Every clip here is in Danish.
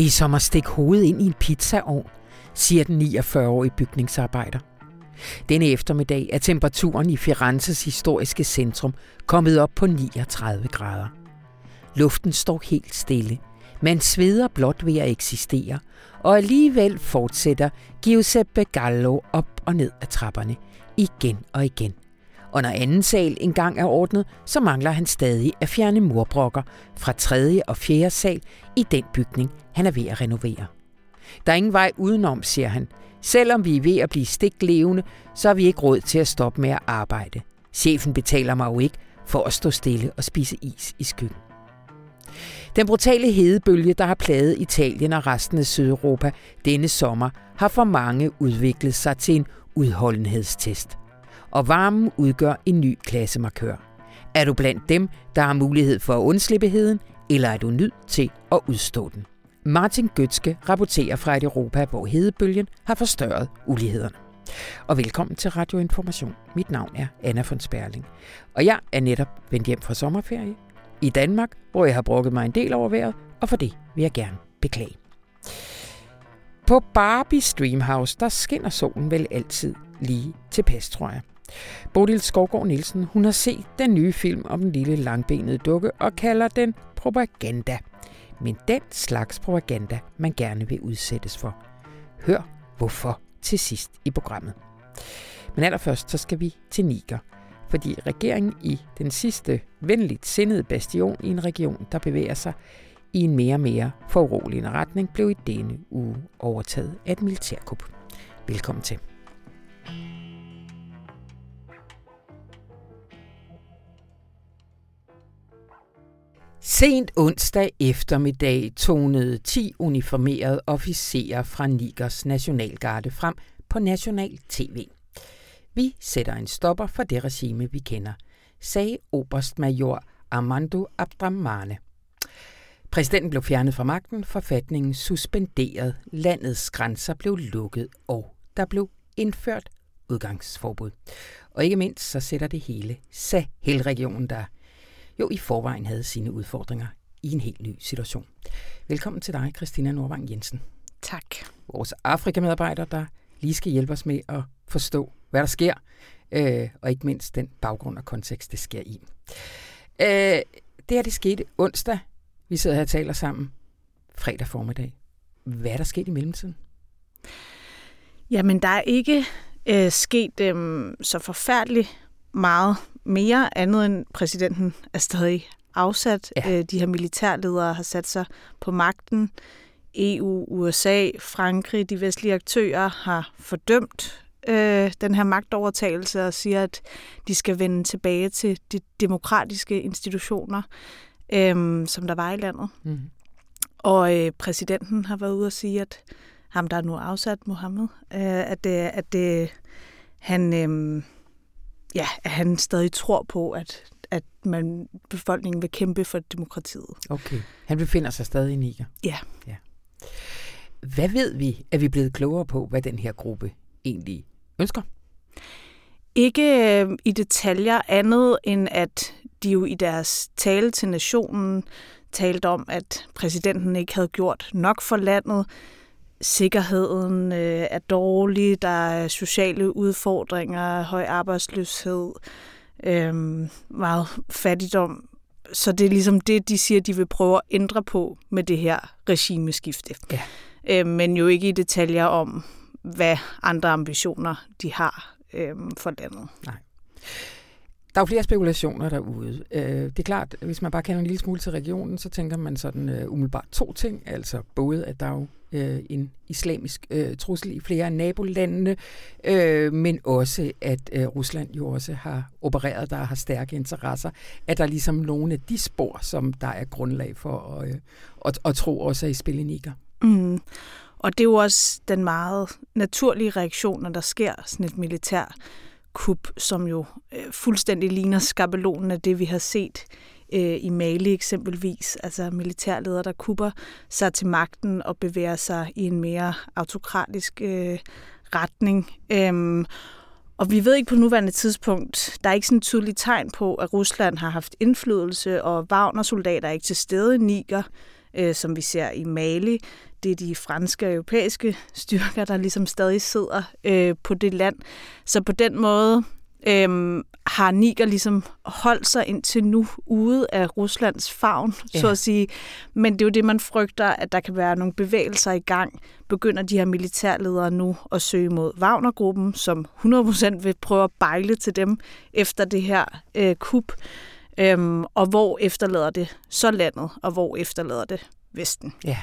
Det er som at stikke hovedet ind i en pizzaovn, siger den 49-årige bygningsarbejder. Denne eftermiddag er temperaturen i Firenzes historiske centrum kommet op på 39 grader. Luften står helt stille. Man sveder blot ved at eksistere, og alligevel fortsætter Giuseppe Gallo op og ned ad trapperne, igen og igen. Og når anden sal engang er ordnet, så mangler han stadig at fjerne murbrokker fra tredje og fjerde sal i den bygning, han er ved at renovere. Der er ingen vej udenom, siger han. Selvom vi er ved at blive stiklevende, så har vi ikke råd til at stoppe med at arbejde. Chefen betaler mig jo ikke for at stå stille og spise is i skyggen. Den brutale hedebølge, der har plaget Italien og resten af Sydeuropa denne sommer, har for mange udviklet sig til en udholdenhedstest. Og varmen udgør en ny klassemarkør. Er du blandt dem, der har mulighed for at undslippe heden, eller er du nødt til at udstå den? Martin Gøtske rapporterer fra et Europa, hvor hedebølgen har forstørret ulighederne. Og velkommen til Radioinformation. Mit navn er Anna von Sperling. Og jeg er netop vendt hjem fra sommerferie i Danmark, hvor jeg har brugt mig en del over vejret, og for det vil jeg gerne beklage. På Barbie Streamhouse, der skinner solen vel altid lige tilpas, tror jeg. Bodil Skovgaard Nielsen, hun har set den nye film om den lille langbenede dukke og kalder den propaganda. Men den slags propaganda, man gerne vil udsættes for. Hør hvorfor til sidst i programmet. Men allerførst så skal vi til Niger, fordi regeringen i den sidste venligt sindede bastion i en region, der bevæger sig i en mere og mere foruroligende retning, blev i denne uge overtaget af et militærkup. Velkommen til. Sent onsdag eftermiddag tonede 10 uniformerede officerer fra Nigers nationalgarde frem på national tv. Vi sætter en stopper for det regime, vi kender, sagde oberstmajor Armando Abdramane. Præsidenten blev fjernet fra magten, forfatningen suspenderet, landets grænser blev lukket, og der blev indført udgangsforbud. Og ikke mindst så sætter det hele Sahel-regionen, der jo i forvejen havde sine udfordringer i en helt ny situation. Velkommen til dig, Christina Nordvang Jensen. Tak. Vores Afrika-medarbejder, der lige skal hjælpe os med at forstå, hvad der sker, øh, og ikke mindst den baggrund og kontekst, det sker i. Øh, det her, det skete onsdag. Vi sidder her og taler sammen fredag formiddag. Hvad er der sket i mellemtiden? Jamen, der er ikke øh, sket øh, så forfærdeligt meget mere andet end præsidenten er stadig afsat. Ja. Øh, de her militærledere har sat sig på magten. EU, USA, Frankrig, de vestlige aktører har fordømt øh, den her magtovertagelse og siger, at de skal vende tilbage til de demokratiske institutioner, øh, som der var i landet. Mm. Og øh, præsidenten har været ude og sige, at ham, der er nu afsat, Mohammed, øh, at, øh, at øh, han... Øh, ja, at han stadig tror på, at, at man, befolkningen vil kæmpe for demokratiet. Okay. Han befinder sig stadig i Niger? Ja. ja. Hvad ved vi, at vi er blevet klogere på, hvad den her gruppe egentlig ønsker? Ikke øh, i detaljer andet end, at de jo i deres tale til nationen talte om, at præsidenten ikke havde gjort nok for landet, sikkerheden øh, er dårlig, der er sociale udfordringer, høj arbejdsløshed, øh, meget fattigdom. Så det er ligesom det, de siger, de vil prøve at ændre på med det her regimeskifte. Ja. Øh, men jo ikke i detaljer om, hvad andre ambitioner de har øh, for landet. Nej. Der er jo flere spekulationer derude. Øh, det er klart, hvis man bare kender en lille smule til regionen, så tænker man sådan uh, umiddelbart to ting. Altså både, at der er jo øh, en islamisk øh, trussel i flere af nabolandene, øh, men også, at øh, Rusland jo også har opereret, der har stærke interesser. At der er ligesom nogle af de spor, som der er grundlag for at, øh, at, at tro også er i spil i Niger. Mm. Og det er jo også den meget naturlige reaktion, når der sker sådan et militær kup, som jo øh, fuldstændig ligner skabelonen af det, vi har set øh, i Mali eksempelvis. Altså militærledere, der kupper sig til magten og bevæger sig i en mere autokratisk øh, retning. Øhm, og vi ved ikke på nuværende tidspunkt, der er ikke sådan et tydeligt tegn på, at Rusland har haft indflydelse, og Wagner-soldater er ikke til stede i Niger, øh, som vi ser i Mali. det er de franske og europæiske styrker, der ligesom stadig sidder øh, på det land. Så på den måde øhm, har Niger ligesom holdt sig indtil nu ude af Ruslands favn, ja. så at sige. Men det er jo det, man frygter, at der kan være nogle bevægelser i gang. Begynder de her militærledere nu at søge mod Wagner-gruppen, som 100% vil prøve at bejle til dem efter det her øh, kup. Øhm, og hvor efterlader det så landet, og hvor efterlader det Vesten. Ja.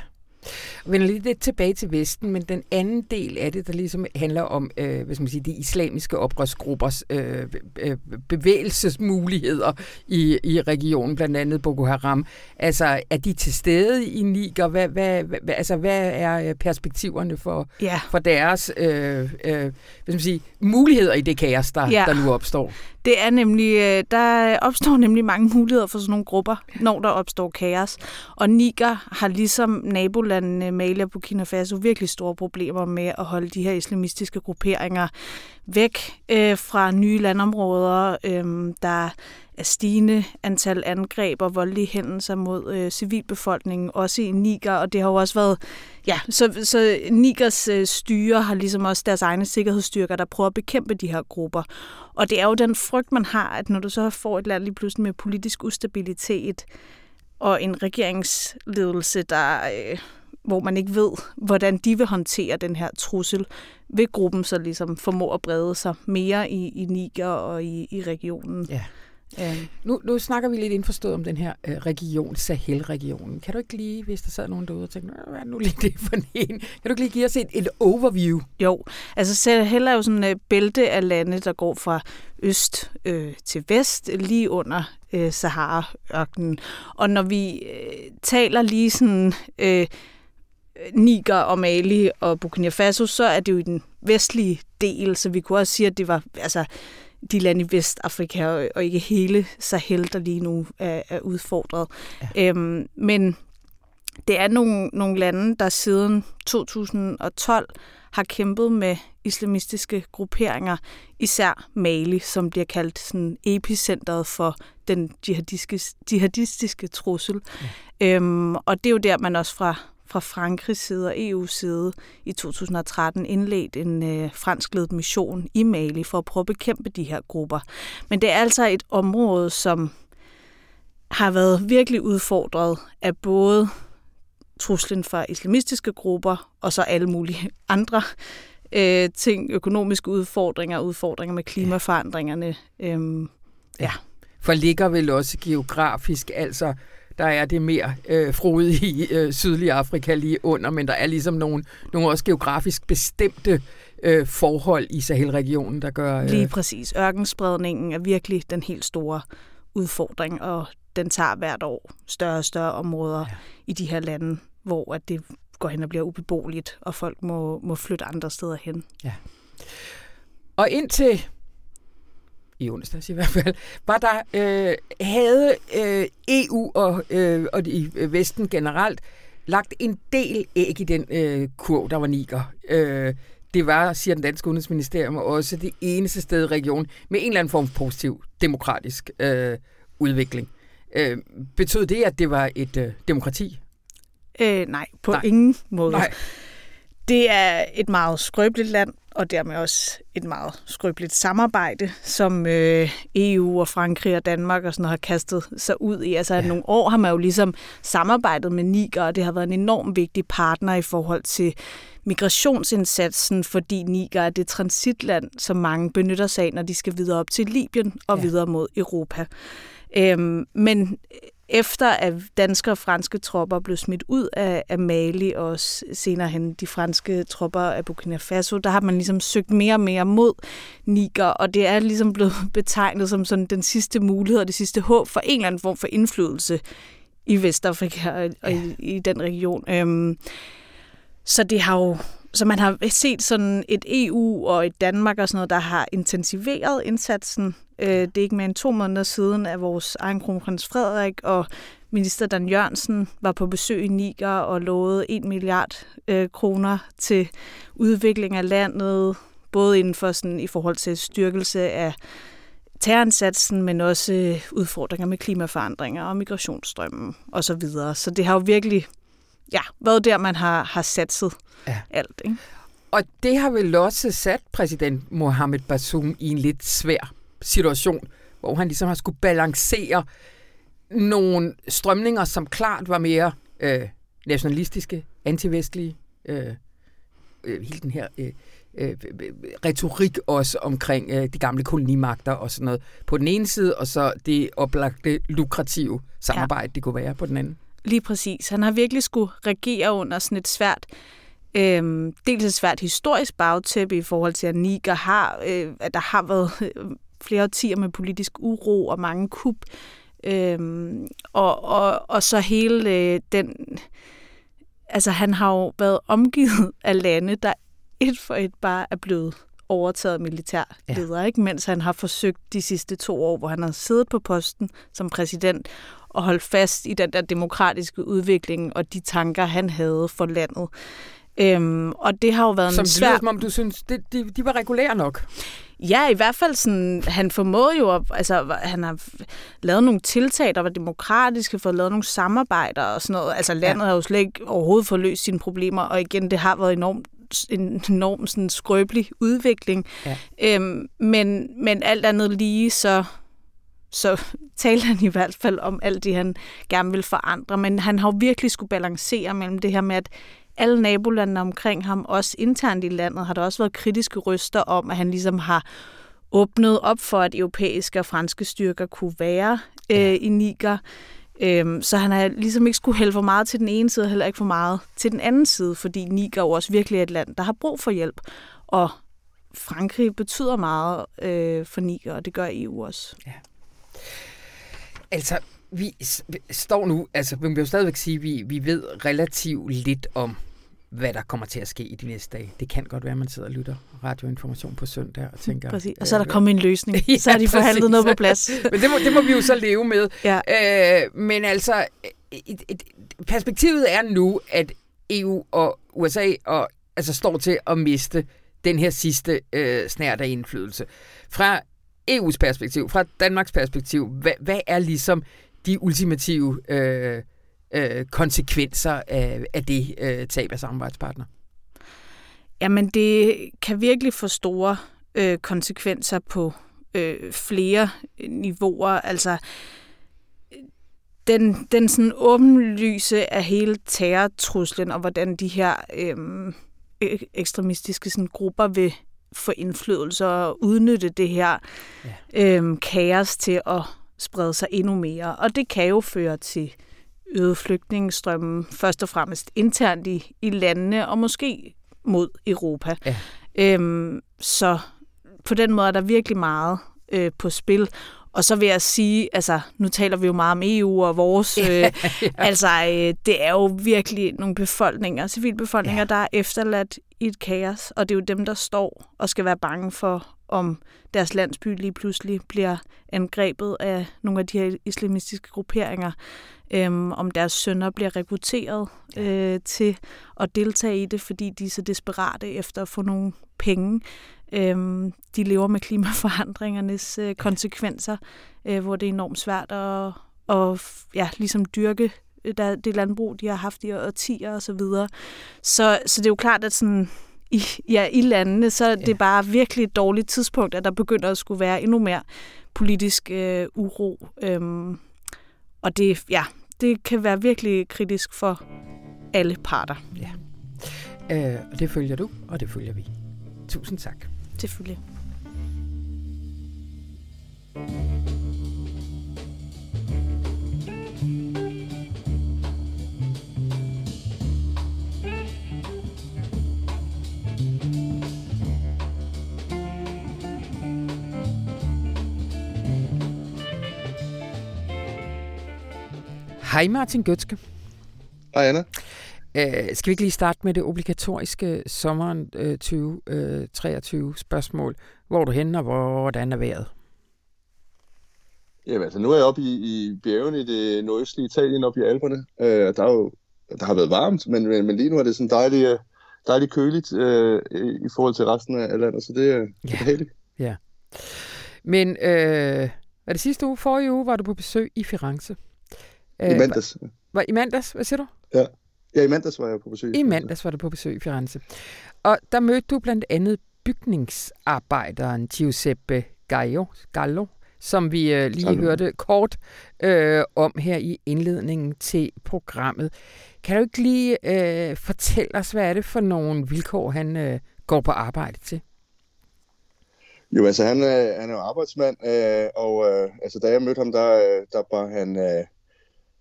Vender lige lidt tilbage til Vesten, men den anden del af det, der ligesom handler om øh, hvad skal man sige, de islamiske oprørsgruppers øh, øh, bevægelsesmuligheder i, i regionen, blandt andet Boko Haram. Altså, er de til stede i Niger? Hvad, hvad, hvad, altså, hvad er perspektiverne for, ja. for deres øh, øh, hvad skal man sige, muligheder i det kaos, der, ja. der nu opstår? Det er nemlig, øh, der opstår nemlig mange muligheder for sådan nogle grupper, når der opstår kaos. Og Niger har ligesom nabolandene Mali og Burkina Faso virkelig store problemer med at holde de her islamistiske grupperinger væk øh, fra nye landområder. Øh, der af stigende antal angreb og voldelige hændelser mod øh, civilbefolkningen, også i Niger, og det har jo også været, ja, så, så Nigers øh, styre har ligesom også deres egne sikkerhedsstyrker, der prøver at bekæmpe de her grupper. Og det er jo den frygt, man har, at når du så får et land lige pludselig med politisk ustabilitet, og en regeringsledelse, der, øh, hvor man ikke ved, hvordan de vil håndtere den her trussel, vil gruppen så ligesom formå at brede sig mere i, i Niger og i, i regionen. Ja. Øh, nu, nu snakker vi lidt indforstået om den her øh, region, Sahel-regionen. Kan du ikke lige, hvis der sad nogen derude og tænkte, hvad er nu lige det for en? Kan du ikke lige give os et, et overview? Jo, altså Sahel er jo sådan et bælte af lande, der går fra øst øh, til vest, lige under øh, Sahara-ørkenen. Og når vi øh, taler lige sådan... Øh, Niger og Mali og Burkina Faso, så er det jo i den vestlige del, så vi kunne også sige, at det var altså, de lande i Vestafrika, og ikke hele Sahel, der lige nu er, er udfordret. Ja. Øhm, men det er nogle, nogle lande, der siden 2012 har kæmpet med islamistiske grupperinger, især Mali, som bliver kaldt sådan epicentret for den jihadistiske, jihadistiske trussel. Ja. Øhm, og det er jo der, man også fra fra Frankrigs side og EU's side i 2013 indledt en øh, franskledet mission i Mali for at prøve at bekæmpe de her grupper. Men det er altså et område, som har været virkelig udfordret af både truslen fra islamistiske grupper og så alle mulige andre øh, ting, økonomiske udfordringer, udfordringer med klimaforandringerne. Øhm, ja. For ligger vel også geografisk, altså der er det mere øh, frodigt i øh, sydlige Afrika lige under, men der er ligesom nogle, nogle også geografisk bestemte øh, forhold i Sahel-regionen, der gør... Øh... Lige præcis. Ørkenspredningen er virkelig den helt store udfordring, og den tager hvert år større og større områder ja. i de her lande, hvor at det går hen og bliver ubeboeligt, og folk må, må flytte andre steder hen. Ja. Og indtil i onsdags i hvert fald, var der, øh, havde øh, EU og, øh, og de øh, Vesten generelt lagt en del æg i den øh, kurv, der var niger. Øh, det var, siger den danske udenrigsministerium, også det eneste sted i regionen med en eller anden form for positiv demokratisk øh, udvikling. Øh, betød det, at det var et øh, demokrati? Øh, nej, på nej. ingen måde. Nej. Det er et meget skrøbeligt land, og dermed også et meget skrøbeligt samarbejde, som øh, EU og Frankrig og Danmark og sådan noget har kastet sig ud i. Altså, ja. nogle år har man jo ligesom samarbejdet med Niger, og det har været en enormt vigtig partner i forhold til migrationsindsatsen, fordi Niger er det transitland, som mange benytter sig af, når de skal videre op til Libyen og ja. videre mod Europa. Øhm, men efter at danske og franske tropper blev smidt ud af, af Mali, og senere hen de franske tropper af Burkina Faso, der har man ligesom søgt mere og mere mod Niger, og det er ligesom blevet betegnet som sådan den sidste mulighed og det sidste håb for en eller anden form for indflydelse i Vestafrika og, og i, i den region. Øhm, så det har jo så man har set sådan et EU og et Danmark og sådan noget, der har intensiveret indsatsen. Øh, det er ikke mere end to måneder siden, at vores egen kronprins Frederik og minister Dan Jørgensen var på besøg i Niger og lovede 1 milliard øh, kroner til udvikling af landet, både inden for sådan, i forhold til styrkelse af terrorindsatsen, men også øh, udfordringer med klimaforandringer og migrationsstrømmen osv. Så, så det har jo virkelig ja, været der, man har, har satset ja. alt. Ikke? Og det har vel også sat præsident Mohamed Bazoum i en lidt svær situation, hvor han ligesom har skulle balancere nogle strømninger, som klart var mere øh, nationalistiske, antivestlige, øh, øh, hele den her øh, øh, retorik også omkring øh, de gamle kolonimagter og sådan noget på den ene side, og så det oplagte lukrative samarbejde, ja. det kunne være på den anden. Lige præcis. Han har virkelig skulle regere under sådan et svært Øhm, dels et svært historisk bagtæppe i forhold til, at Niger har, øh, at der har været øh, flere årtier med politisk uro og mange kup. Øhm, og, og, og så hele øh, den... Altså, han har jo været omgivet af lande, der et for et bare er blevet overtaget militærleder, ja. ikke? mens han har forsøgt de sidste to år, hvor han har siddet på posten som præsident og holdt fast i den der demokratiske udvikling og de tanker, han havde for landet. Øhm, og det har jo været som en svær... Som om du synes, det, de, de var regulære nok. Ja, i hvert fald sådan, han formåede jo, at, altså han har lavet nogle tiltag, der var demokratiske, fået lavet nogle samarbejder og sådan noget. Altså landet ja. har jo slet ikke overhovedet fået løst sine problemer, og igen, det har været enormt en enorm sådan, skrøbelig udvikling. Ja. Øhm, men, men alt andet lige, så, så talte han i hvert fald om alt det, han gerne vil forandre. Men han har jo virkelig skulle balancere mellem det her med, at alle nabolandene omkring ham, også internt i landet, har der også været kritiske røster om, at han ligesom har åbnet op for, at europæiske og franske styrker kunne være øh, i Niger. Øhm, så han har ligesom ikke skulle hælde for meget til den ene side, og heller ikke for meget til den anden side, fordi Niger er også virkelig et land, der har brug for hjælp. Og Frankrig betyder meget øh, for Niger, og det gør EU også. Ja. Altså, vi står nu, altså vi vil jo stadigvæk sige, at vi, vi ved relativt lidt om hvad der kommer til at ske i de næste dage. Det kan godt være, at man sidder og lytter radioinformation på søndag og tænker... Præcis. Og så er der kommet en løsning. ja, så har de forhandlet præcis. noget på plads. men det må, det må vi jo så leve med. Ja. Øh, men altså, et, et, perspektivet er nu, at EU og USA og, altså, står til at miste den her sidste øh, snært af indflydelse. Fra EU's perspektiv, fra Danmarks perspektiv, hvad, hvad er ligesom de ultimative... Øh, øh, konsekvenser af, af det øh, tab af samarbejdspartner? Jamen, det kan virkelig få store øh, konsekvenser på øh, flere niveauer. Altså, den, den sådan åbenlyse af hele terrortruslen, og hvordan de her øh, ekstremistiske sådan, grupper vil få indflydelse og udnytte det her ja. øh, kaos til at sprede sig endnu mere. Og det kan jo føre til øget flygtningestrømmen, først og fremmest internt i, i landene, og måske mod Europa. Ja. Øhm, så på den måde er der virkelig meget øh, på spil. Og så vil jeg sige, altså nu taler vi jo meget om EU og vores, øh, ja, altså øh, det er jo virkelig nogle befolkninger, civilbefolkninger, ja. der er efterladt i et kaos, og det er jo dem, der står og skal være bange for, om deres landsby lige pludselig bliver angrebet af nogle af de her islamistiske grupperinger øhm, om deres sønner bliver rekrutteret øh, til at deltage i det, fordi de er så desperate efter at få nogle penge. Øhm, de lever med klimaforandringernes øh, konsekvenser, øh, hvor det er enormt svært at, at ja, ligesom dyrke øh, der, det landbrug, de har haft i årtier og så videre. Så, så det er jo klart, at sådan, i, ja, i landene, så er det ja. bare virkelig et dårligt tidspunkt, at der begynder at skulle være endnu mere politisk øh, uro. Øhm, og det, ja, det kan være virkelig kritisk for alle parter. Ja. Øh, og det følger du, og det følger vi. Tusind tak. Selvfølgelig. Hej Martin Gøtske. Hej Anna. Uh, skal vi ikke lige starte med det obligatoriske sommeren uh, 2023 uh, spørgsmål? Hvor er du henne, og hvordan er vejret? Jamen altså, nu er jeg oppe i, i bjergene i det nordøstlige Italien, oppe i Alperne. Uh, der, er jo, der har været varmt, men, men, men lige nu er det sådan dejligt, dejligt køligt uh, i forhold til resten af landet, så det, er, ja. behageligt. Ja. Men uh, var det sidste uge, forrige uge, var du på besøg i Firenze? I mandags. Var, I mandags? Hvad siger du? Ja. Ja, i mandags var jeg på besøg. I mandags var du på besøg i Firenze. Og der mødte du blandt andet bygningsarbejderen Giuseppe Gallo, Gallo som vi øh, lige Gallo. hørte kort øh, om her i indledningen til programmet. Kan du ikke lige øh, fortælle os, hvad er det for nogle vilkår, han øh, går på arbejde til? Jo, altså han, øh, han er jo arbejdsmand, øh, og øh, altså, da jeg mødte ham, der, øh, der var han øh,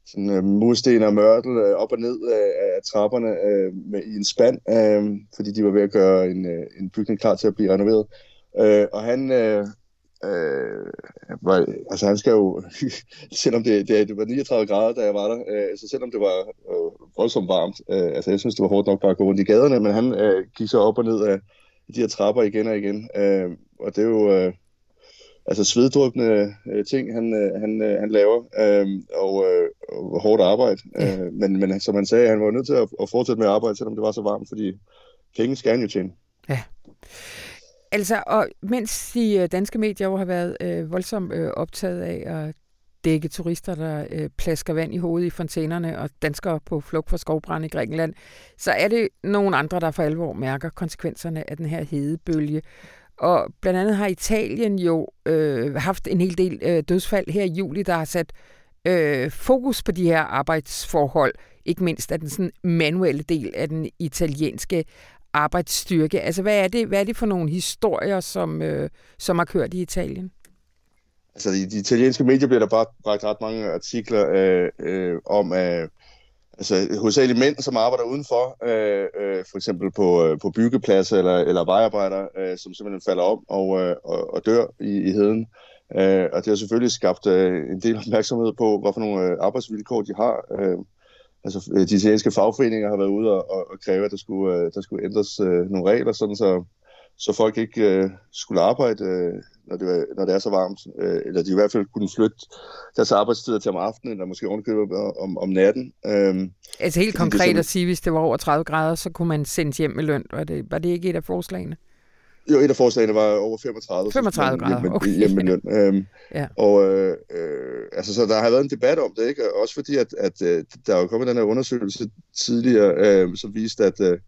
sådan øh, mursten og mørtel øh, op og ned øh, af trapperne øh, med, i en spand, øh, fordi de var ved at gøre en, øh, en bygning klar til at blive renoveret. Øh, og han, øh, øh, var, altså han skal jo, selvom det, det, det var 39 grader, da jeg var der, øh, så selvom det var øh, voldsomt varmt, øh, altså jeg synes, det var hårdt nok bare at gå rundt i gaderne, men han øh, gik så op og ned af de her trapper igen og igen, øh, og det er jo... Øh, altså sveddrukne øh, ting, han, øh, han, øh, han laver, øh, og, øh, og hårdt arbejde. Ja. Øh, men, men som han sagde, han var nødt til at, at fortsætte med at arbejde, selvom det var så varmt, fordi penge skal han jo tjene. Ja. Altså, og mens de øh, danske medier jo har været øh, voldsomt øh, optaget af at dække turister, der øh, plasker vand i hovedet i fontænerne og danskere på flugt fra skovbrand i Grækenland, så er det nogle andre, der for alvor mærker konsekvenserne af den her hedebølge. Og blandt andet har Italien jo øh, haft en hel del øh, dødsfald her i juli, der har sat øh, fokus på de her arbejdsforhold, ikke mindst af den sådan manuelle del af den italienske arbejdsstyrke. Altså, hvad er det, hvad er det for nogle historier, som, øh, som har kørt i Italien? Altså, i de italienske medier bliver der bare bragt ret mange artikler øh, øh, om, øh, altså hovedsageligt mænd, som arbejder udenfor, øh, øh, for eksempel på, øh, på byggepladser eller, eller vejarbejdere, øh, som simpelthen falder om og, øh, og, og dør i, i heden. Øh, og det har selvfølgelig skabt øh, en del opmærksomhed på, hvad for nogle øh, arbejdsvilkår de har. Øh, altså, øh, de italienske fagforeninger har været ude og, og, og kræve, at der skulle, øh, der skulle ændres øh, nogle regler, sådan så, så folk ikke øh, skulle arbejde øh, når det, er, når det er så varmt. Øh, eller de i hvert fald kunne flytte deres arbejdstider til om aftenen, eller måske ovenkøbe om, om natten. Øh, altså helt konkret det, at sige, hvis det var over 30 grader, så kunne man sendes hjem med løn. Var det, var det ikke et af forslagene? Jo, et af forslagene var over 35. 35 grader, hjemme, okay. Hjemme med løn. Øhm, ja. Og øh, øh, altså, så der har været en debat om det, ikke? Også fordi, at, at øh, der er jo kommet den her undersøgelse tidligere, øh, som viste, at øh,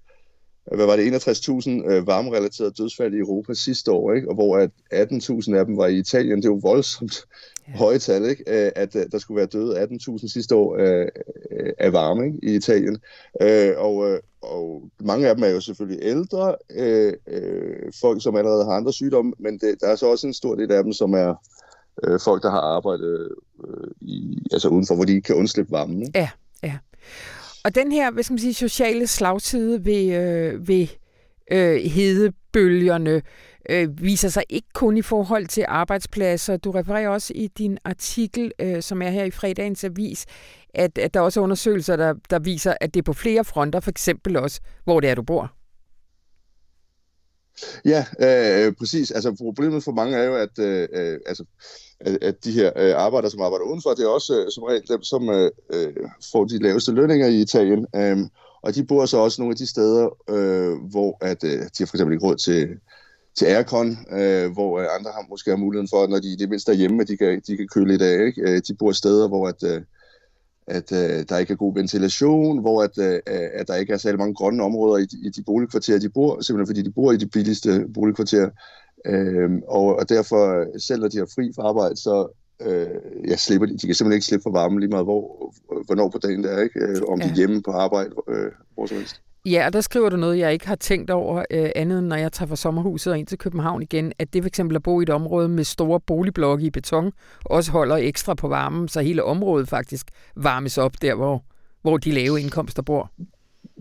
hvad var det, 61.000 øh, varmerelaterede dødsfald i Europa sidste år, ikke? og hvor at 18.000 af dem var i Italien. Det er jo voldsomt ja. høje tal, ikke? at øh, der skulle være døde 18.000 sidste år øh, af varme ikke? i Italien. Øh, og, øh, og mange af dem er jo selvfølgelig ældre, øh, øh, folk som allerede har andre sygdomme, men det, der er så også en stor del af dem, som er øh, folk, der har arbejdet øh, i, altså udenfor, hvor de ikke kan undslippe varmen. Ikke? Ja, ja. Og den her, hvad skal man sige, sociale slagside ved, øh, ved øh, hedebølgerne øh, viser sig ikke kun i forhold til arbejdspladser. Du refererer også i din artikel, øh, som er her i fredagens avis, at, at der også er undersøgelser, der, der viser, at det er på flere fronter, for eksempel også, hvor det er, du bor. Ja, øh, præcis. Altså problemet for mange er jo, at øh, øh, altså, at, at de her øh, arbejdere, som arbejder udenfor, det er også øh, som regel dem, som øh, øh, får de laveste lønninger i Italien. Øh, og de bor så også nogle af de steder, øh, hvor at, øh, de har for eksempel ikke råd til, til aircon, øh, hvor øh, andre har måske har muligheden for, når de det mindste er hjemme, at de kan, de kan køle lidt af. Ikke? Øh, de bor steder, hvor at, øh, at øh, der ikke er god ventilation, hvor at, øh, at der ikke er særlig mange grønne områder i de, i de boligkvarterer, de bor, simpelthen fordi de bor i de billigste boligkvarterer. Øh, og, og derfor, selv når de har fri fra arbejde, så øh, ja, slipper de. De kan simpelthen ikke slippe for varmen lige meget, hvor, hvornår på dagen det er, ikke? Øh, om ja. de er hjemme på arbejde, øh, hvor som helst. Ja, og der skriver du noget, jeg ikke har tænkt over øh, andet, når jeg tager fra sommerhuset og ind til København igen, at det eksempel at bo i et område med store boligblokke i beton, også holder ekstra på varmen, så hele området faktisk varmes op der, hvor, hvor de lave indkomster bor.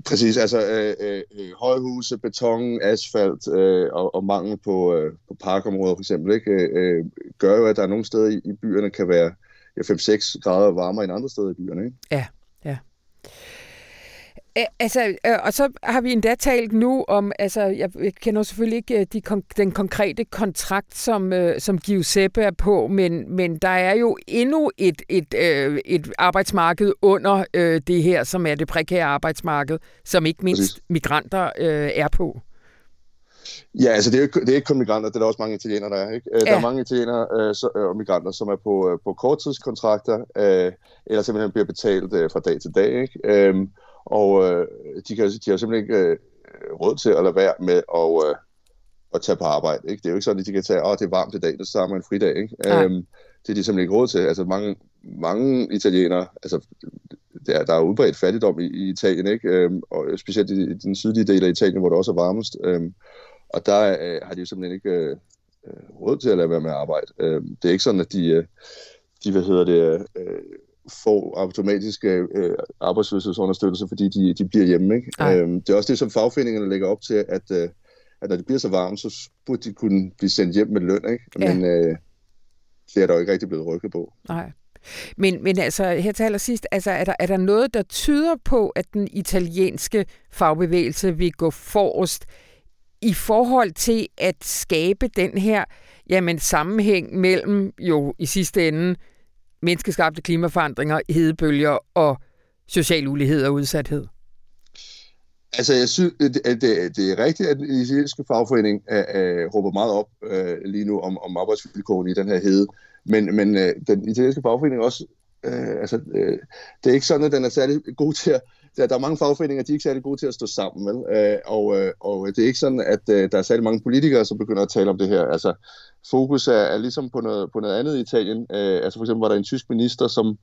Præcis, altså øh, øh, øh, højhuse, beton, asfalt øh, og, og mangel på, øh, på parkområder for eksempel, ikke, øh, gør jo, at der er nogle steder i, i byerne kan være ja, 5-6 grader varmere end andre steder i byerne. Ikke? Ja, ja. Altså, og så har vi endda talt nu om, altså, jeg kender selvfølgelig ikke de, den konkrete kontrakt, som, som Giuseppe er på, men, men der er jo endnu et, et, et arbejdsmarked under det her, som er det prekære arbejdsmarked, som ikke mindst Præcis. migranter er på. Ja, altså det er, det er ikke kun migranter, det er der også mange italienere, der er. Ikke? Ja. Der er mange italienere øh, så, og migranter, som er på, på korttidskontrakter, øh, eller simpelthen bliver betalt øh, fra dag til dag. Ikke? Øh, Og øh, de, kan, de har simpelthen ikke øh, råd til at lade være med at, øh, at tage på arbejde. Ikke? Det er jo ikke sådan, at de kan tage, åh, det er varmt i dag, så tager man en fridag. Ikke? Øhm, det er de simpelthen ikke råd til. Altså mange, mange italienere, altså der, der er udbredt fattigdom i, i Italien, ikke? Øhm, og specielt i, i den sydlige del af Italien, hvor det også er varmest. Øhm, og der øh, har de jo simpelthen ikke øh, råd til at lade være med at arbejde. Øhm, det er ikke sådan, at de, øh, de hvad hedder det, øh, får automatisk øh, arbejdsløshedsunderstøttelse, fordi de, de bliver hjemme. Ikke? Øhm, det er også det, som fagforeningerne lægger op til, at, øh, at når det bliver så varmt, så burde de kunne blive sendt hjem med løn. Ikke? Ja. Men øh, det er der jo ikke rigtig blevet rykket på. Nej. Men, men altså, her til allersidst, altså, er, der, er der noget, der tyder på, at den italienske fagbevægelse vil gå forrest i forhold til at skabe den her jamen, sammenhæng mellem jo i sidste ende menneskeskabte klimaforandringer, hedebølger og social ulighed og udsathed? Altså, jeg synes, øh, det, øh, det, det er rigtigt, at den israelske fagforening uh, uh, råber meget op uh, lige nu om, om arbejdsvilkårene i den her hede. Men, men uh, den italienske fagforening også, uh, altså, uh, det er ikke sådan, at den er særlig god til at, der, der er mange fagforeninger, de er ikke særlig gode til at stå sammen. Vel? Uh, og, øh, og det er ikke sådan, at øh, der er særlig mange politikere, som begynder at tale om det her. Altså, fokus er, er ligesom på noget, på noget andet i Italien. Uh, altså for eksempel var der en tysk minister, som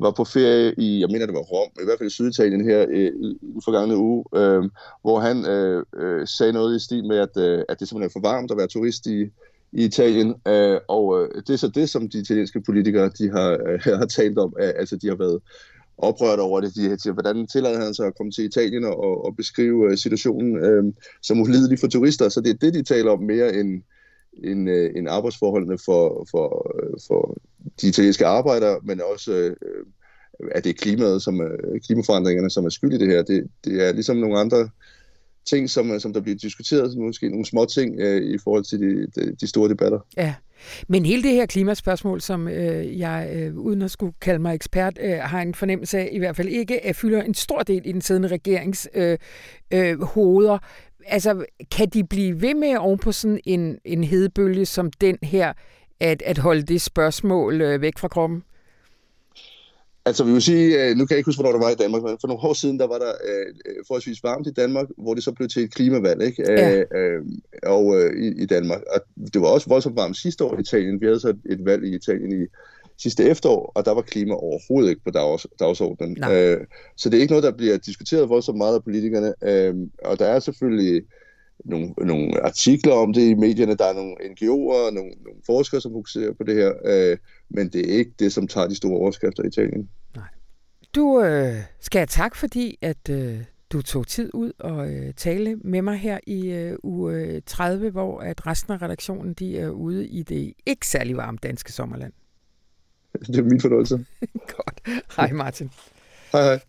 var på ferie i, jeg mener det var Rom, i hvert fald i Syditalien her i, i den forgangne uge, øh, hvor han øh, øh, sagde noget i stil med, at, øh, at det simpelthen er for varmt at være turist i, i Italien, øh, og øh, det er så det, som de italienske politikere de har, øh, har talt om, altså de har været oprørt over det. De her til, hvordan tillader han sig at komme til Italien og, og beskrive øh, situationen øh, som ulidelig for turister, så det er det, de taler om mere end, end, øh, end arbejdsforholdene for, for, øh, for de italienske arbejdere, men også øh, at det er klimaet, som er, klimaforandringerne, som er skyld i det her. Det, det er ligesom nogle andre ting, som, øh, som der bliver diskuteret, måske nogle små ting øh, i forhold til de, de, de store debatter. Ja, men hele det her klimaspørgsmål, som øh, jeg, øh, uden at skulle kalde mig ekspert, øh, har en fornemmelse af, i hvert fald ikke, at fylder en stor del i den siddende regerings øh, øh, hoveder altså, kan de blive ved med oven på sådan en, en hedebølge som den her, at, at holde det spørgsmål øh, væk fra kroppen? Altså, vi vil sige, øh, nu kan jeg ikke huske, hvornår der var i Danmark, men for nogle år siden, der var der øh, forholdsvis varmt i Danmark, hvor det så blev til et klimavalg, ikke? Ja. Øh, øh, og øh, i, i Danmark. Og det var også voldsomt varmt sidste år i Italien. Vi havde så et, valg i Italien i sidste efterår, og der var klima overhovedet ikke på dags, dagsordenen. Øh, så det er ikke noget, der bliver diskuteret voldsomt meget af politikerne. Øh, og der er selvfølgelig nogle, nogle artikler om det i medierne. Der er nogle NGO'er og nogle, nogle forskere, som fokuserer på det her. Øh, men det er ikke det, som tager de store overskrifter i Italien. Du øh, skal have tak, fordi at øh, du tog tid ud og øh, tale med mig her i øh, uge 30, hvor at resten af redaktionen de er ude i det ikke særlig varme danske sommerland. Det er min fornøjelse. Godt. Hej Martin. Hej hej.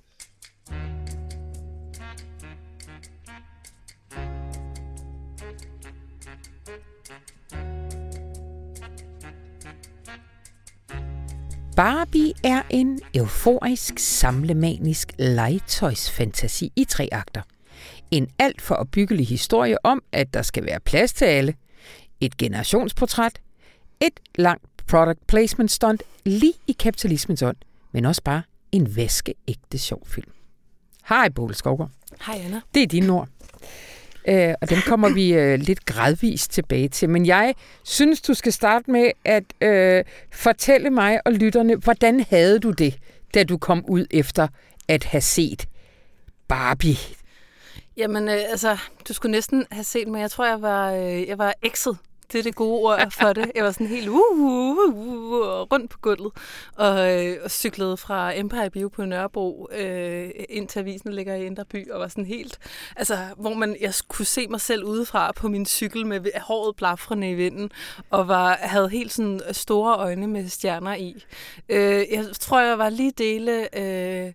Barbie er en euforisk, samlemanisk legetøjsfantasi i tre akter. En alt for opbyggelig historie om, at der skal være plads til alle. Et generationsportræt. Et langt product placement stunt lige i kapitalismens ånd, men også bare en væskeægte sjov film. Hej, Bolle Skovgaard. Hej, Anna. Det er dine ord. Øh, og dem kommer vi øh, lidt gradvist tilbage til. Men jeg synes, du skal starte med at øh, fortælle mig og lytterne, hvordan havde du det, da du kom ud efter at have set Barbie? Jamen, øh, altså, du skulle næsten have set mig. Jeg tror, jeg var, øh, jeg var ekset det er det gode ord for det. Jeg var sådan helt uh, uh, uh, uh, rundt på gulvet og, øh, og cyklede fra Empire Bio på Nørrebro øh, ind til avisen ligger i Indre By og var sådan helt, altså hvor man, jeg kunne se mig selv udefra på min cykel med håret blafrende i vinden og var, havde helt sådan store øjne med stjerner i. Øh, jeg tror, jeg var lige dele... Øh,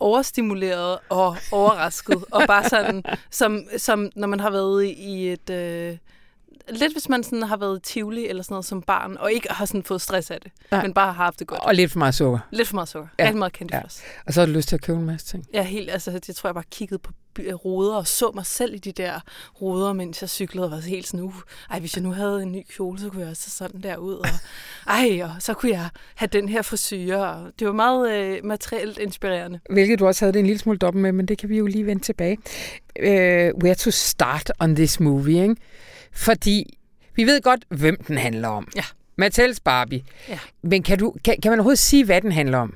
overstimuleret og overrasket, og bare sådan, som, som når man har været i et, øh, lidt hvis man sådan har været tivoli eller sådan noget som barn, og ikke har sådan fået stress af det, ja. men bare har haft det godt. Og lidt for meget sukker. Lidt for meget sukker. Ja. Rigtig meget kendt ja. Og så har du lyst til at købe en masse ting. Ja, helt. Altså, jeg tror, jeg bare kiggede på ruder og så mig selv i de der ruder, mens jeg cyklede og var helt sådan, uh, ej, hvis jeg nu havde en ny kjole, så kunne jeg også se sådan der ud. Og, ej, og så kunne jeg have den her frisyr. Og det var meget øh, materielt inspirerende. Hvilket du også havde det en lille smule dobbelt med, men det kan vi jo lige vende tilbage. Uh, where to start on this movie, ikke? Fordi vi ved godt, hvem den handler om. Ja. Mattels Barbie. Ja. Men kan, du, kan, kan man overhovedet sige, hvad den handler om?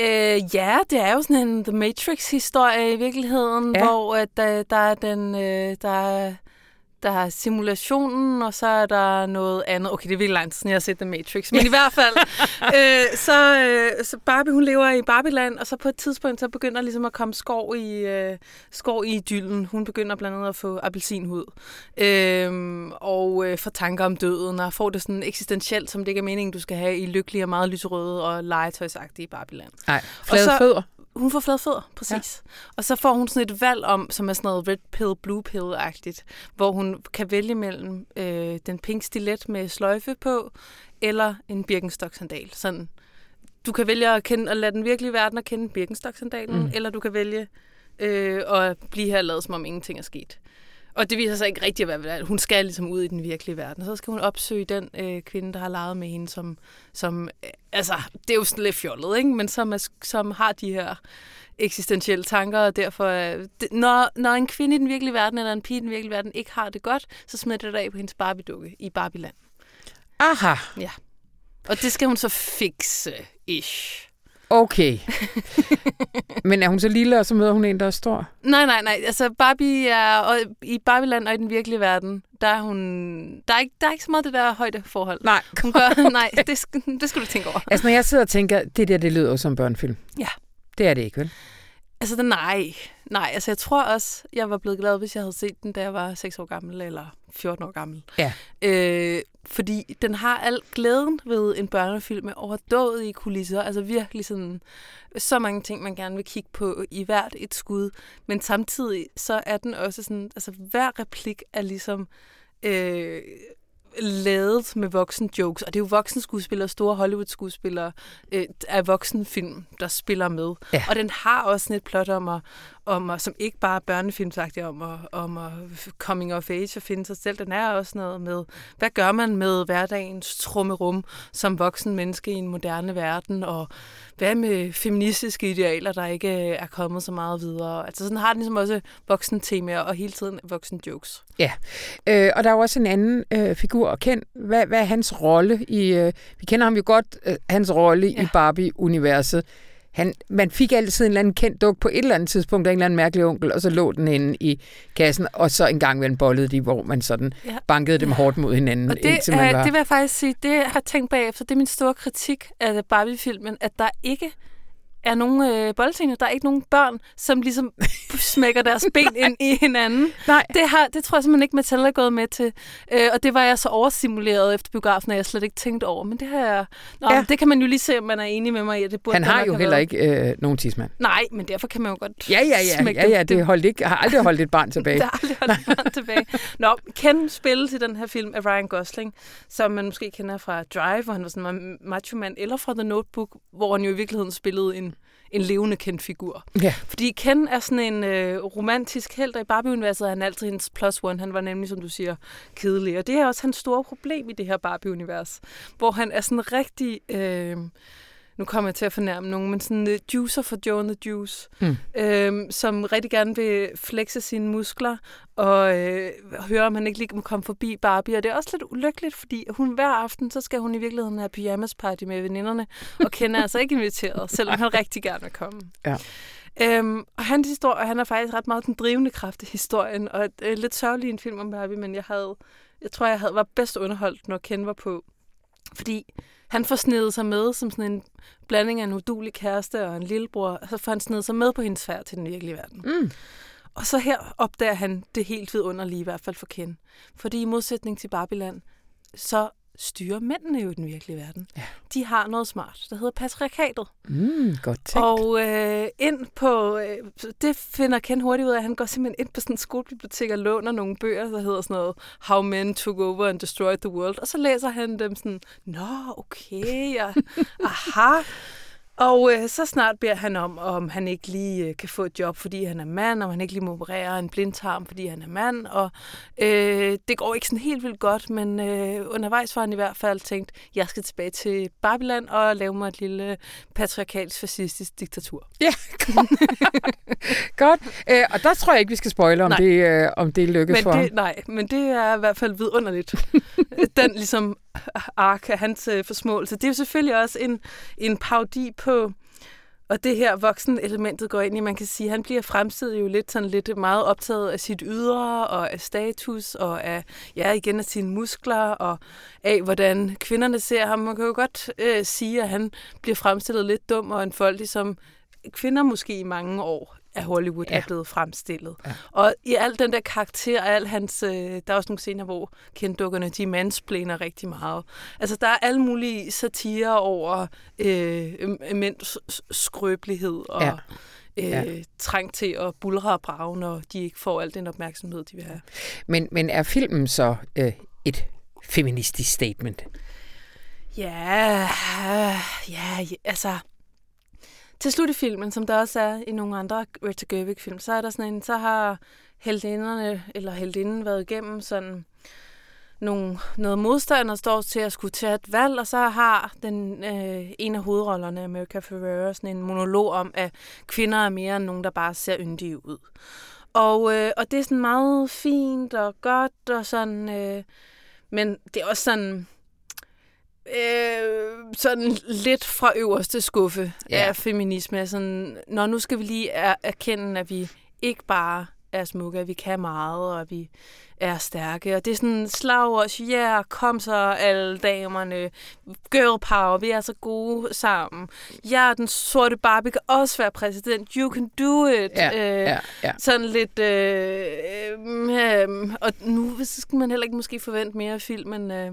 Øh, ja, det er jo sådan en The Matrix-historie i virkeligheden, Ja. hvor at, der, der er den, øh, der er, der er simulationen, og så er der noget andet. Okay, det er virkelig langt siden, jeg har set The Matrix, men i hvert fald, øh, så, øh, så Barbie, hun lever i Barbieland, og så på et tidspunkt, så begynder ligesom at komme skov i, øh, skov i idyllen. Hun begynder blandt andet at få appelsinhud, øh, og øh, får tanker om døden, og får det sådan eksistentielt, som det ikke er meningen, du skal have i lykkelige og meget lyserøde og legetøjsagtige Barbieland. Nej, flade så- fødder. Hun får flade fødder, præcis. Ja. Og så får hun sådan et valg om, som er sådan noget red pill, blue pill-agtigt, hvor hun kan vælge mellem øh, den pink stilet med sløjfe på, eller en Birkenstock-sandal. Sådan. Du kan vælge at, kende, at lade den virkelige verden at kende Birkenstock-sandalen, Mm. eller du kan vælge øh, at blive her lade, som om ingenting er sket. Og det viser sig ikke rigtigt at være, hun skal ligesom ud i den virkelige verden. Så skal hun opsøge den øh, kvinde, der har leget med hende, som, som øh, altså, det er jo sådan lidt fjollet, ikke? men som, er, som har de her eksistentielle tanker, og derfor, øh, det, når, når en kvinde i den virkelige verden, eller en pige i den virkelige verden, ikke har det godt, så smider det af på hendes Barbie-dukke i Barbieland. Aha, Og det skal hun så fikse, ish. Okay. Men er hun så lille, og så møder hun en, der er stor? Nej, nej, nej. Altså Barbie er og i Barbieland og i den virkelige verden, der er hun... Der er ikke, der er ikke så meget det der højdeforhold. Nej. Hun gør, nej, det, det skal du tænke over. Altså, når jeg sidder og tænker, det der, det lyder som børnefilm. Ja. Det er det ikke, vel? Altså, den, nej. Nej, altså jeg tror også, jeg var blevet glad, hvis jeg havde set den, da jeg var 6 år gammel eller 14 år gammel. Ja. Øh, fordi den har al glæden ved en børnefilm med overdådige kulisser. Altså virkelig sådan så mange ting, man gerne vil kigge på i hvert et skud. Men samtidig så er den også sådan, altså hver replik er ligesom øh, lavet med voksen jokes. Og det er jo voksne skuespillere, store Hollywood-skuespillere øh, af voksenfilm, der spiller med. Ja. Og den har også sådan et plot om at, om at, som ikke bare er børnefilmsagtigt, om at, om at coming of age og finde sig selv. Den er også noget med, hvad gør man med hverdagens trummerum som voksen menneske i en moderne verden, og hvad med feministiske idealer, der ikke er kommet så meget videre. Altså sådan har den ligesom også voksen temaer og hele tiden voksen jokes. Øh, og der er jo også en anden øh, figur, Ken. Hvad, hvad er hans rolle i... Øh, vi kender ham jo godt, øh, hans rolle ja. i Ja. Barbie-universet. Han, man fik altid en eller anden kendt duk på et eller andet tidspunkt af en eller anden mærkelig onkel, og så lå den inde i kassen, og så en gang mellem bollede de, hvor man sådan Ja. bankede dem hårdt mod hinanden, Og det, indtil man var... det vil jeg faktisk sige, det har jeg tænkt bagefter, det er min store kritik af Barbie-filmen, at der ikke er nogen øh, boldscener, der er ikke nogen børn, som ligesom smækker deres ben ind i hinanden. Nej. Det, har, det tror jeg simpelthen ikke, Mathilde er gået med til. Øh, og det var jeg så oversimuleret efter biografen, at jeg slet ikke tænkte over. Men det har jeg... Nå, Ja. det kan man jo lige se, om man er enig med mig i, det burde Han har jo heller været. ikke øh, nogen tidsmand. Nej, men derfor kan man jo godt Ja, ja, ja, ja, ja det holdt ikke, har aldrig holdt et barn tilbage. Der er aldrig holdt barn tilbage. Nå, Ken spilles i den her film af Ryan Gosling, som man måske kender fra Drive, hvor han var sådan en macho man, eller fra The Notebook, hvor han jo i virkeligheden spillede en, en levende Ken-figur. Ja. Fordi Ken er sådan en øh, romantisk held, og i Barbie-universet er han altid hendes plus one. Han var nemlig, som du siger, kedelig. Og det er også hans store problem i det her Barbie-univers, hvor han er sådan rigtig... Øh, nu kommer jeg til at fornærme nogen, men sådan uh, juicer for Joe the Juice, Mm. øhm, som rigtig gerne vil flexe sine muskler, og øh, høre, om han ikke lige må komme forbi Barbie. Og det er også lidt ulykkeligt, fordi hun hver aften, så skal hun i virkeligheden have pyjamas party med veninderne, og Ken er altså ikke inviteret, selvom han rigtig gerne vil komme. Ja. Øhm, og hans historie, han er faktisk ret meget den drivende kraft i historien, og er lidt sørgelig en film om Barbie, men jeg havde, jeg tror, jeg havde, var bedst underholdt, når Ken var på. Fordi han får snedet sig med som sådan en blanding af en udulig kæreste og en lillebror, så får han snedet sig med på hendes færd til den virkelige verden. Mm. Og så her opdager han det helt vidunderlige, i hvert fald for Ken. Fordi i modsætning til Barbieland, så styrer mændene jo i den virkelige verden. Ja. De har noget smart, der hedder patriarkatet. Mm, godt tænkt. Og øh, ind på, øh, det finder Ken hurtigt ud af, at han går simpelthen ind på sådan en skolebibliotek og låner nogle bøger, der hedder sådan noget How Men Took Over and Destroyed the World. Og så læser han dem sådan, nå, okay, ja, aha. Og øh, så snart beder han om, om han ikke lige øh, kan få et job, fordi han er mand, og han ikke lige må operere en blindtarm, fordi han er mand. Og øh, det går ikke sådan helt vildt godt, men øh, undervejs var han i hvert fald tænkt, jeg skal tilbage til Babylon og lave mig et lille patriarkalsk fascistisk diktatur. Ja, godt. Æ, og der tror jeg ikke, vi skal spoile, om, Nej. det, øh, om det lykkes Men for ham. det, nej, men det er i hvert fald vidunderligt. Den ligesom ark af hans øh, forsmåelse. Det er jo selvfølgelig også en, en paudi på, og det her voksen elementet går ind i, man kan sige, han bliver fremstillet jo lidt sådan lidt meget optaget af sit ydre og af status og af, ja igen af sine muskler og af, hvordan kvinderne ser ham. Man kan jo godt øh, sige, at han bliver fremstillet lidt dum og enfoldig, som kvinder måske i mange år af Hollywood ja. Er blevet fremstillet. Ja. Og i al den der karakter, og al hans, øh, der er også nogle scener, hvor kenddukkerne, de mansplaner rigtig meget. Altså, der er alle mulige satire over øh, mænds skrøbelighed og Ja. øh, Ja. trang til at bulre og brage, når de ikke får al den opmærksomhed, de vil have. Men, men er filmen så øh, et feministisk statement? Ja, ja, ja, altså... Til slut i filmen, som der også er i nogle andre Greta Gerwig-film, så er der sådan en, så har heldinderne, eller heldinden været igennem sådan nogle, noget modstand og står til at skulle tage et valg, og så har den øh, en af hovedrollerne, America Ferrera, sådan en monolog om, at kvinder er mere end nogen, der bare ser yndige ud. Og, øh, og det er sådan meget fint og godt, og sådan, øh, men det er også sådan, øh, sådan lidt fra øverste skuffe Ja. af feminisme. Sådan, når nu skal vi lige er, erkende, at vi ikke bare er smukke, at vi kan meget, og at vi er stærke. Og det er sådan slagord, ja, yeah, kom så alle damerne, girl power, vi er så gode sammen. Ja, den sorte Barbie kan også være præsident, you can do it. Ja, Øh, ja, ja. sådan lidt... Øh, øh, øh, og nu så skal man heller ikke måske forvente mere af filmen. Øh,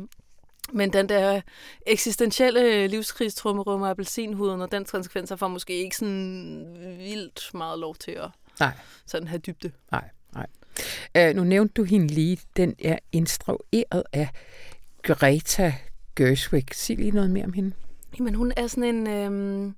men den der eksistentielle livskrigstrummerum og appelsinhuden og den konsekvenser får måske ikke sådan vildt meget lov til at Nej. sådan have dybde. Nej, nej. Øh, nu nævnte du hende lige. Den er instrueret af Greta Gerwig. Sig lige noget mere om hende. Jamen, hun er sådan en... Øhm,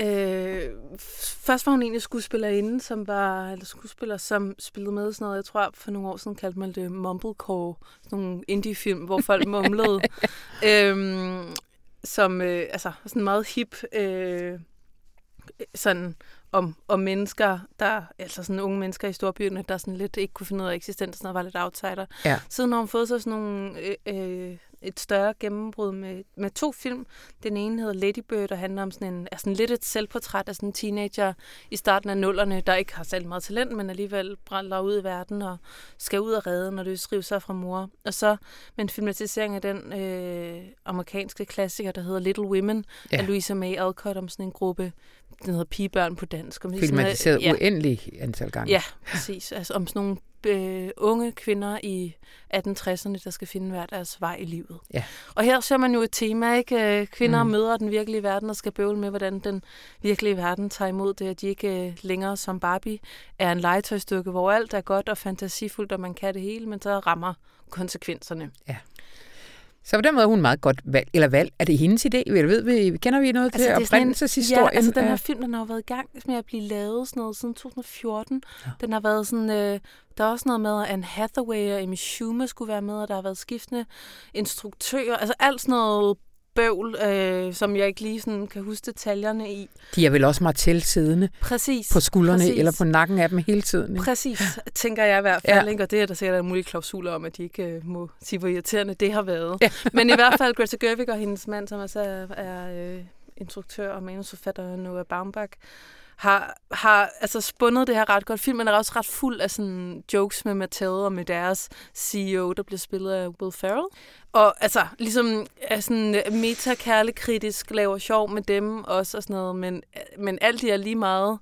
øh, først var hun egentlig skuespillerinde, som var, eller skuespiller, som spillede med sådan noget, jeg tror, for nogle år siden kaldte man det mumblecore, sådan nogle indie-film, hvor folk mumlede. øhm, som, øh, altså, sådan meget hip, øh, sådan om, om mennesker, der, altså sådan unge mennesker i storbyerne, der sådan lidt ikke kunne finde ud af eksistensen og var lidt outsider. Ja. Siden har hun fået så sådan nogle, øh, øh, et større gennembrud med, med to film. Den ene hedder Lady Bird og handler om sådan, en, er sådan lidt et selvportræt af sådan en teenager i starten af nullerne, der ikke har særlig meget talent, men alligevel brænder ud i verden og skal ud og redde, når det skriver sig fra mor. Og så med en filmatisering af den øh, amerikanske klassiker, der hedder Little Women, Ja. af Louisa May Alcott om sådan en gruppe, den hedder Pigebørn på dansk. Om er sådan, Filmatiseret øh, ja, uendelig antal gange. Ja, præcis. Altså om sådan nogle øh, unge kvinder i 1860'erne, der skal finde hver deres vej i livet. Ja. Og her ser man jo et tema, ikke? Øh, Kvinder Mm. møder den virkelige verden og skal bøvle med, hvordan den virkelige verden tager imod det, at de ikke øh, længere som Barbie er en legetøjstykke, hvor alt er godt og fantasifuldt, og man kan det hele, men så rammer konsekvenserne. Så på den måde er hun meget godt valg. Eller valg. Er det hendes idé? Eller ved vi, kender vi noget altså, til oprindelseshistorien? Ja, altså den her film, den har jo været i gang med at blive lavet sådan noget siden 2014. Ja. Ja. Den har været sådan, øh, der er også noget med, at Anne Hathaway og Amy Schumer skulle være med, og der har været skiftende instruktører. Altså alt sådan noget bøvl, øh, som jeg ikke lige sådan kan huske detaljerne i. De er vel også Martel siddende Præcis. på skuldrene præcis. eller på nakken af dem hele tiden. Ikke? Præcis, tænker jeg i hvert fald. Ja. Ikke? Og det er der sikkert mulige klausuler om, at de ikke øh, må sige, hvor irriterende det har været. Ja. Men i hvert fald Greta Gerwig og hendes mand, som altså er, er øh, instruktør og manusforfatter Noah Baumbach, har, har altså spundet det her ret godt. Filmen er også ret fuld af sådan jokes med Mattel og med deres CEO, der bliver spillet af Will Ferrell. Og altså, ligesom er sådan øh, meta-kærlekritisk, laver sjov med dem også og sådan noget, men, øh, men alt det er lige meget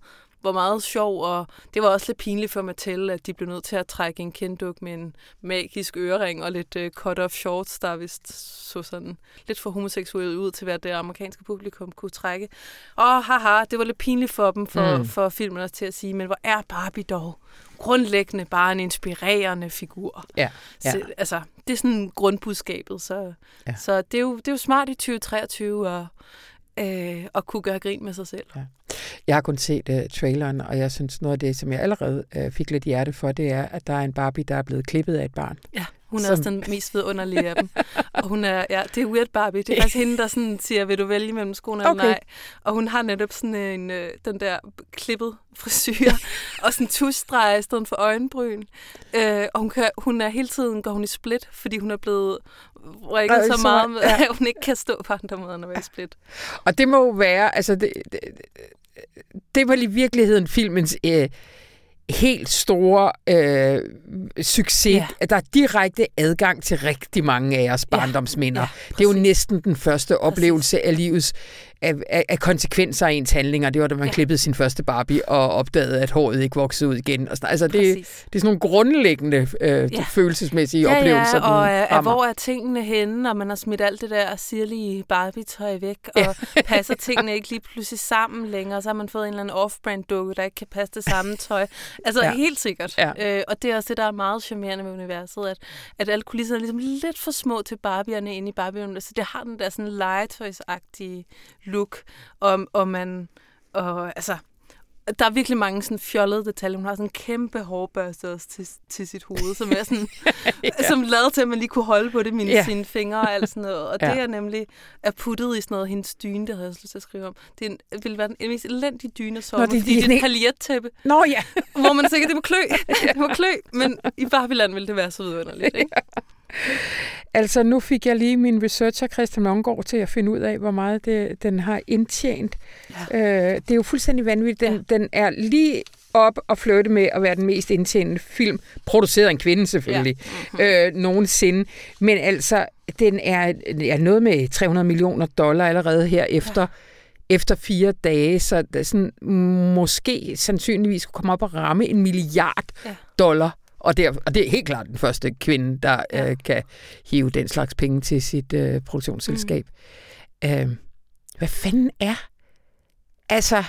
var meget sjov, og det var også lidt pinligt for Mattel, at de blev nødt til at trække en kendduk med en magisk ørering og lidt uh, cut-off shorts, der vist så sådan lidt for homoseksuelle ud til, hvad det amerikanske publikum kunne trække. Og haha, det var lidt pinligt for dem, for, Mm. for filmen også til at sige, men hvor er Barbie dog grundlæggende bare en inspirerende figur. Ja, ja. Så, altså, det er sådan grundbudskabet, så, ja. så det, er jo, det er jo smart i 2023 at øh, og kunne gøre grin med sig selv. Ja. Jeg har kun set uh, traileren, og jeg synes noget af det, som jeg allerede uh, fik lidt hjerte for, det er, at der er en Barbie, der er blevet klippet af et barn. Ja. Hun er som... også den mest vidunderlige af dem. Og hun er, ja, det er Weird Barbie. Det er faktisk hende, der sådan siger, vil du vælge mellem skoene okay. eller nej? Og hun har netop sådan en, øh, den der klippet frisyr, og sådan tusstreg i stedet for øjenbryn. Øh, og hun, kan, hun er hele tiden, går hun i split, fordi hun er blevet rykket så, så meget, med, ja. at hun ikke kan stå på andre måder, når hun er i split. Og det må jo være, altså det, det, det var i virkeligheden filmens... Øh, helt store øh, succes. Ja. Der er direkte adgang til rigtig mange af os barndomsminder. Ja, ja, det er jo næsten den første præcis. oplevelse af livets af, af, af konsekvenser af ens handlinger. Det var, da man ja. klippede sin første Barbie og opdagede, at håret ikke voksede ud igen. Og sådan, altså, det, det er sådan nogle grundlæggende øh, ja. følelsesmæssige ja, oplevelser. Ja, og er, hvor er tingene henne, og man har smidt alt det der sirlige Barbie-tøj væk, og ja. passer tingene ikke lige pludselig sammen længere, så har man fået en eller anden off-brand dukke, der ikke kan passe det samme tøj. Altså ja. helt sikkert. Ja. Øh, og det er også det, der er meget charmerende med universet, at, at alle kulisserne er ligesom lidt for små til Barbierne inde i Barbie-universet. Det har den der sådan legetøjsagtige look, og, og man... Og, altså, der er virkelig mange sådan fjollede detaljer. Hun har sådan en kæmpe hårbørste også til, til sit hoved, som er sådan, ja. som lavet til, at man lige kunne holde på det med ja. sine fingre og alt sådan noget. Og ja. det er nemlig er puttet i sådan noget hendes dyne, det havde jeg lyst til at skrive om. Det er en, vil være den mest elendige dyne det, fordi det er en paljettæppe. Nå ja. hvor man tænker, det må klø. det må klø. Men i Barbieland ville det være så vidunderligt, ikke? Ja. Altså, nu fik jeg lige min researcher, Christian Longgaard, til at finde ud af, hvor meget det, den har indtjent. Ja. Øh, det er jo fuldstændig vanvittigt. Den, ja. den er lige op og flytte med at være den mest indtjenende film, produceret af en kvinde selvfølgelig, ja. mm-hmm. øh, nogensinde. Men altså, den er, er noget med 300 millioner dollar allerede her efter, ja. efter fire dage, så sådan, måske sandsynligvis kunne komme op og ramme en milliard ja. dollar og, der, og det er helt klart den første kvinde, der ja. øh, kan hive den slags penge til sit øh, produktionsselskab. Mm. Øh, hvad fanden er? Altså,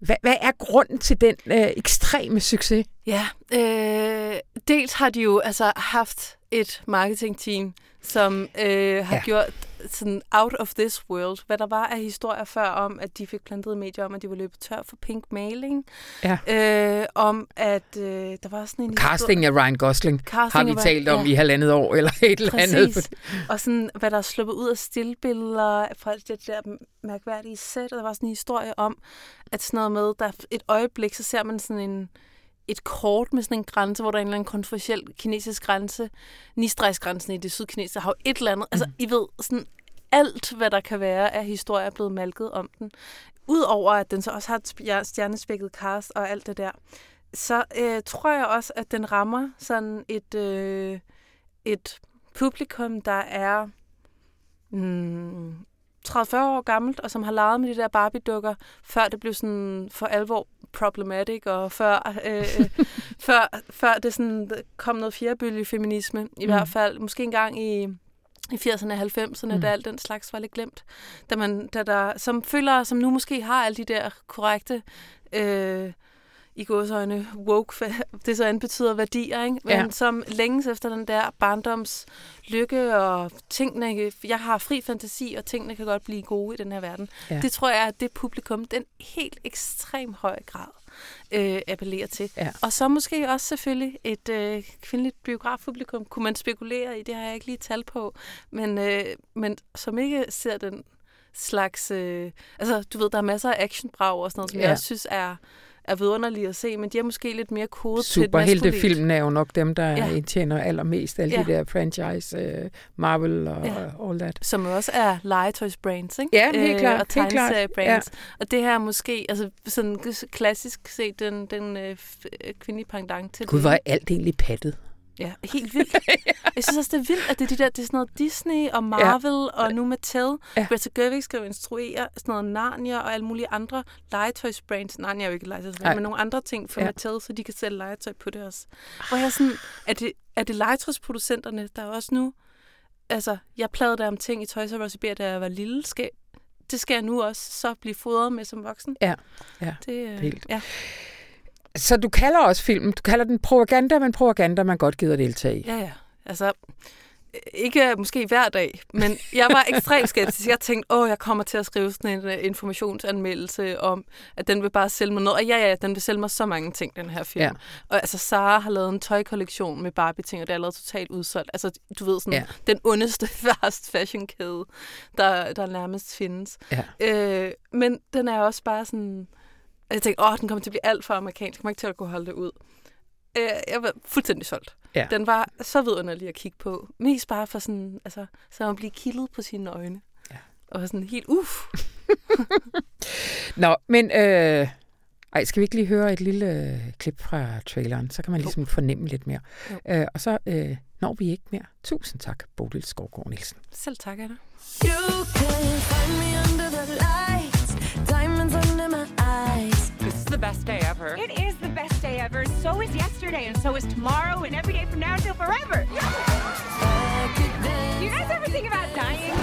hvad, hvad er grunden til den øh, ekstreme succes? Ja, øh, dels har de jo altså haft et marketingteam, som øh, har ja. gjort sådan out of this world, hvad der var af historier før om, at de fik plantet medier om, at de var løbet tør for pink mailing. Ja. Øh, om at øh, der var sådan en... Casting af Ryan Gosling Casting har vi talt om ja. i halvandet år, eller et eller Præcis. andet. Og sådan, hvad der er sluppet ud af stillbilleder fra det der mærkværdige sæt, og der var sådan en historie om, at sådan noget med, der et øjeblik, så ser man sådan en et kort med sådan en grænse, hvor der er en eller anden kontroversiel kinesisk grænse. Nistræksgrænsen i det sydkinesiske har jo et eller andet. Altså, mm. I ved, sådan alt, hvad der kan være af historier, er blevet malket om den. Udover at den så også har et stjernespækket cast og alt det der, så øh, tror jeg også, at den rammer sådan et, øh, et publikum, der er mm, 30-40 år gammelt, og som har leget med de der Barbie-dukker, før det blev sådan for alvor problematic, og før, øh, før, før det sådan kom noget fjerbølge feminisme, i mm. hvert fald måske engang i, i 80'erne og 90'erne, mm. da alt den slags var lidt glemt. Da man, da der, som føler, som nu måske har alle de der korrekte øh, i godsøjne woke, det så end betyder værdier, ikke? men ja. som længes efter den der barndoms lykke og tingene, jeg har fri fantasi, og tingene kan godt blive gode i den her verden. Ja. Det tror jeg, at det publikum, den helt ekstrem høj grad øh, appellerer til. Ja. Og så måske også selvfølgelig et øh, kvindeligt biografpublikum, kunne man spekulere i, det har jeg ikke lige tal på, men, øh, men som ikke ser den slags... Øh, altså, du ved, der er masser af actionbrag og sådan noget, som ja. jeg også synes er er vidunderlige at se, men de er måske lidt mere kodet Super, til et filmen er jo nok dem, der ja. tjener allermest, alle ja. de der franchise, uh, Marvel og ja. all that. Som også er legetøjsbrands, ikke? Ja, helt klart. og tegneseriebrands. Ja. Og det her er måske, altså sådan klassisk set, den, den øh, kvindelige pendant til Gud, det. hvor er alt egentlig pattet. Ja, helt vildt. Jeg synes også, det er vildt, at det er, de der, det er sådan noget Disney og Marvel ja. og nu Mattel. Ja. Greta Gerwig skal jo instruere sådan noget Narnia og alle mulige andre legetøjsbrands. Narnia er jo ikke legetøjsbrand, men nogle andre ting for ja. Mattel, så de kan sælge legetøj på det også. Hvor jeg sådan, er det, er det legetøjsproducenterne, der også nu... Altså, jeg plagede der om ting i Toys R Us i da jeg var lille. Skal, det skal jeg nu også så blive fodret med som voksen. Ja, ja. Det, øh, helt. Ja. Så du kalder også filmen, du kalder den propaganda, men propaganda, man godt gider deltage i. Ja, ja. Altså, ikke måske hver dag, men jeg var ekstremt skeptisk. Jeg tænkte, åh, jeg kommer til at skrive sådan en uh, informationsanmeldelse om, at den vil bare sælge mig noget. Og ja, ja, den vil sælge mig så mange ting, den her film. Ja. Og altså, Sara har lavet en tøjkollektion med Barbie-ting, og det er allerede totalt udsolgt. Altså, du ved, sådan ja. den ondeste fast fashion kæde, der, der nærmest findes. Ja. Øh, men den er også bare sådan... Jeg tænkte, åh, den kommer til at blive alt for amerikansk. Jeg kommer ikke til at kunne holde det ud. Øh, jeg var fuldstændig solgt. Ja. Den var så vidunderlig at kigge på. Mest bare for sådan, altså, så at blive kildet på sine øjne. Ja. Og sådan helt, uff. Nå, men øh, ej, skal vi ikke lige høre et lille øh, klip fra traileren? Så kan man ligesom jo. fornemme lidt mere. Øh, og så øh, når vi ikke mere. Tusind tak, Bodil Skovgaard Nielsen. Selv tak, Anna. You can find me under the lights, diamonds under my the best day ever. It is the best day ever. So is yesterday, and so is tomorrow, and every day from now until forever. Do you guys ever think about dying?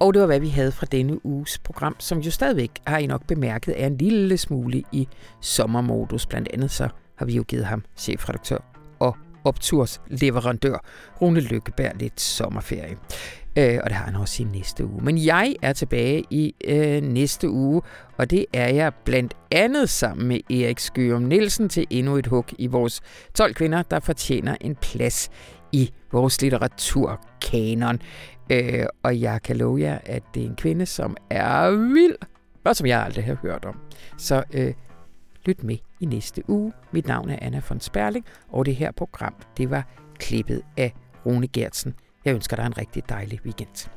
Og det var, hvad vi havde fra denne uges program, som jo stadigvæk, har I nok bemærket, er en lille smule i sommermodus. Blandt andet så har vi jo givet ham chefredaktør og optursleverandør Rune Lykkeberg lidt sommerferie. Øh, og det har han også i næste uge. Men jeg er tilbage i øh, næste uge, og det er jeg blandt andet sammen med Erik Skørum Nielsen til endnu et hug i vores 12 kvinder, der fortjener en plads i vores litteraturkanon. Øh, og jeg kan love jer, at det er en kvinde, som er vild, og som jeg aldrig har hørt om. Så øh, lyt med i næste uge. Mit navn er Anna von Sperling, og det her program, det var klippet af Rune Gertsen. Jeg ønsker dig en rigtig dejlig weekend.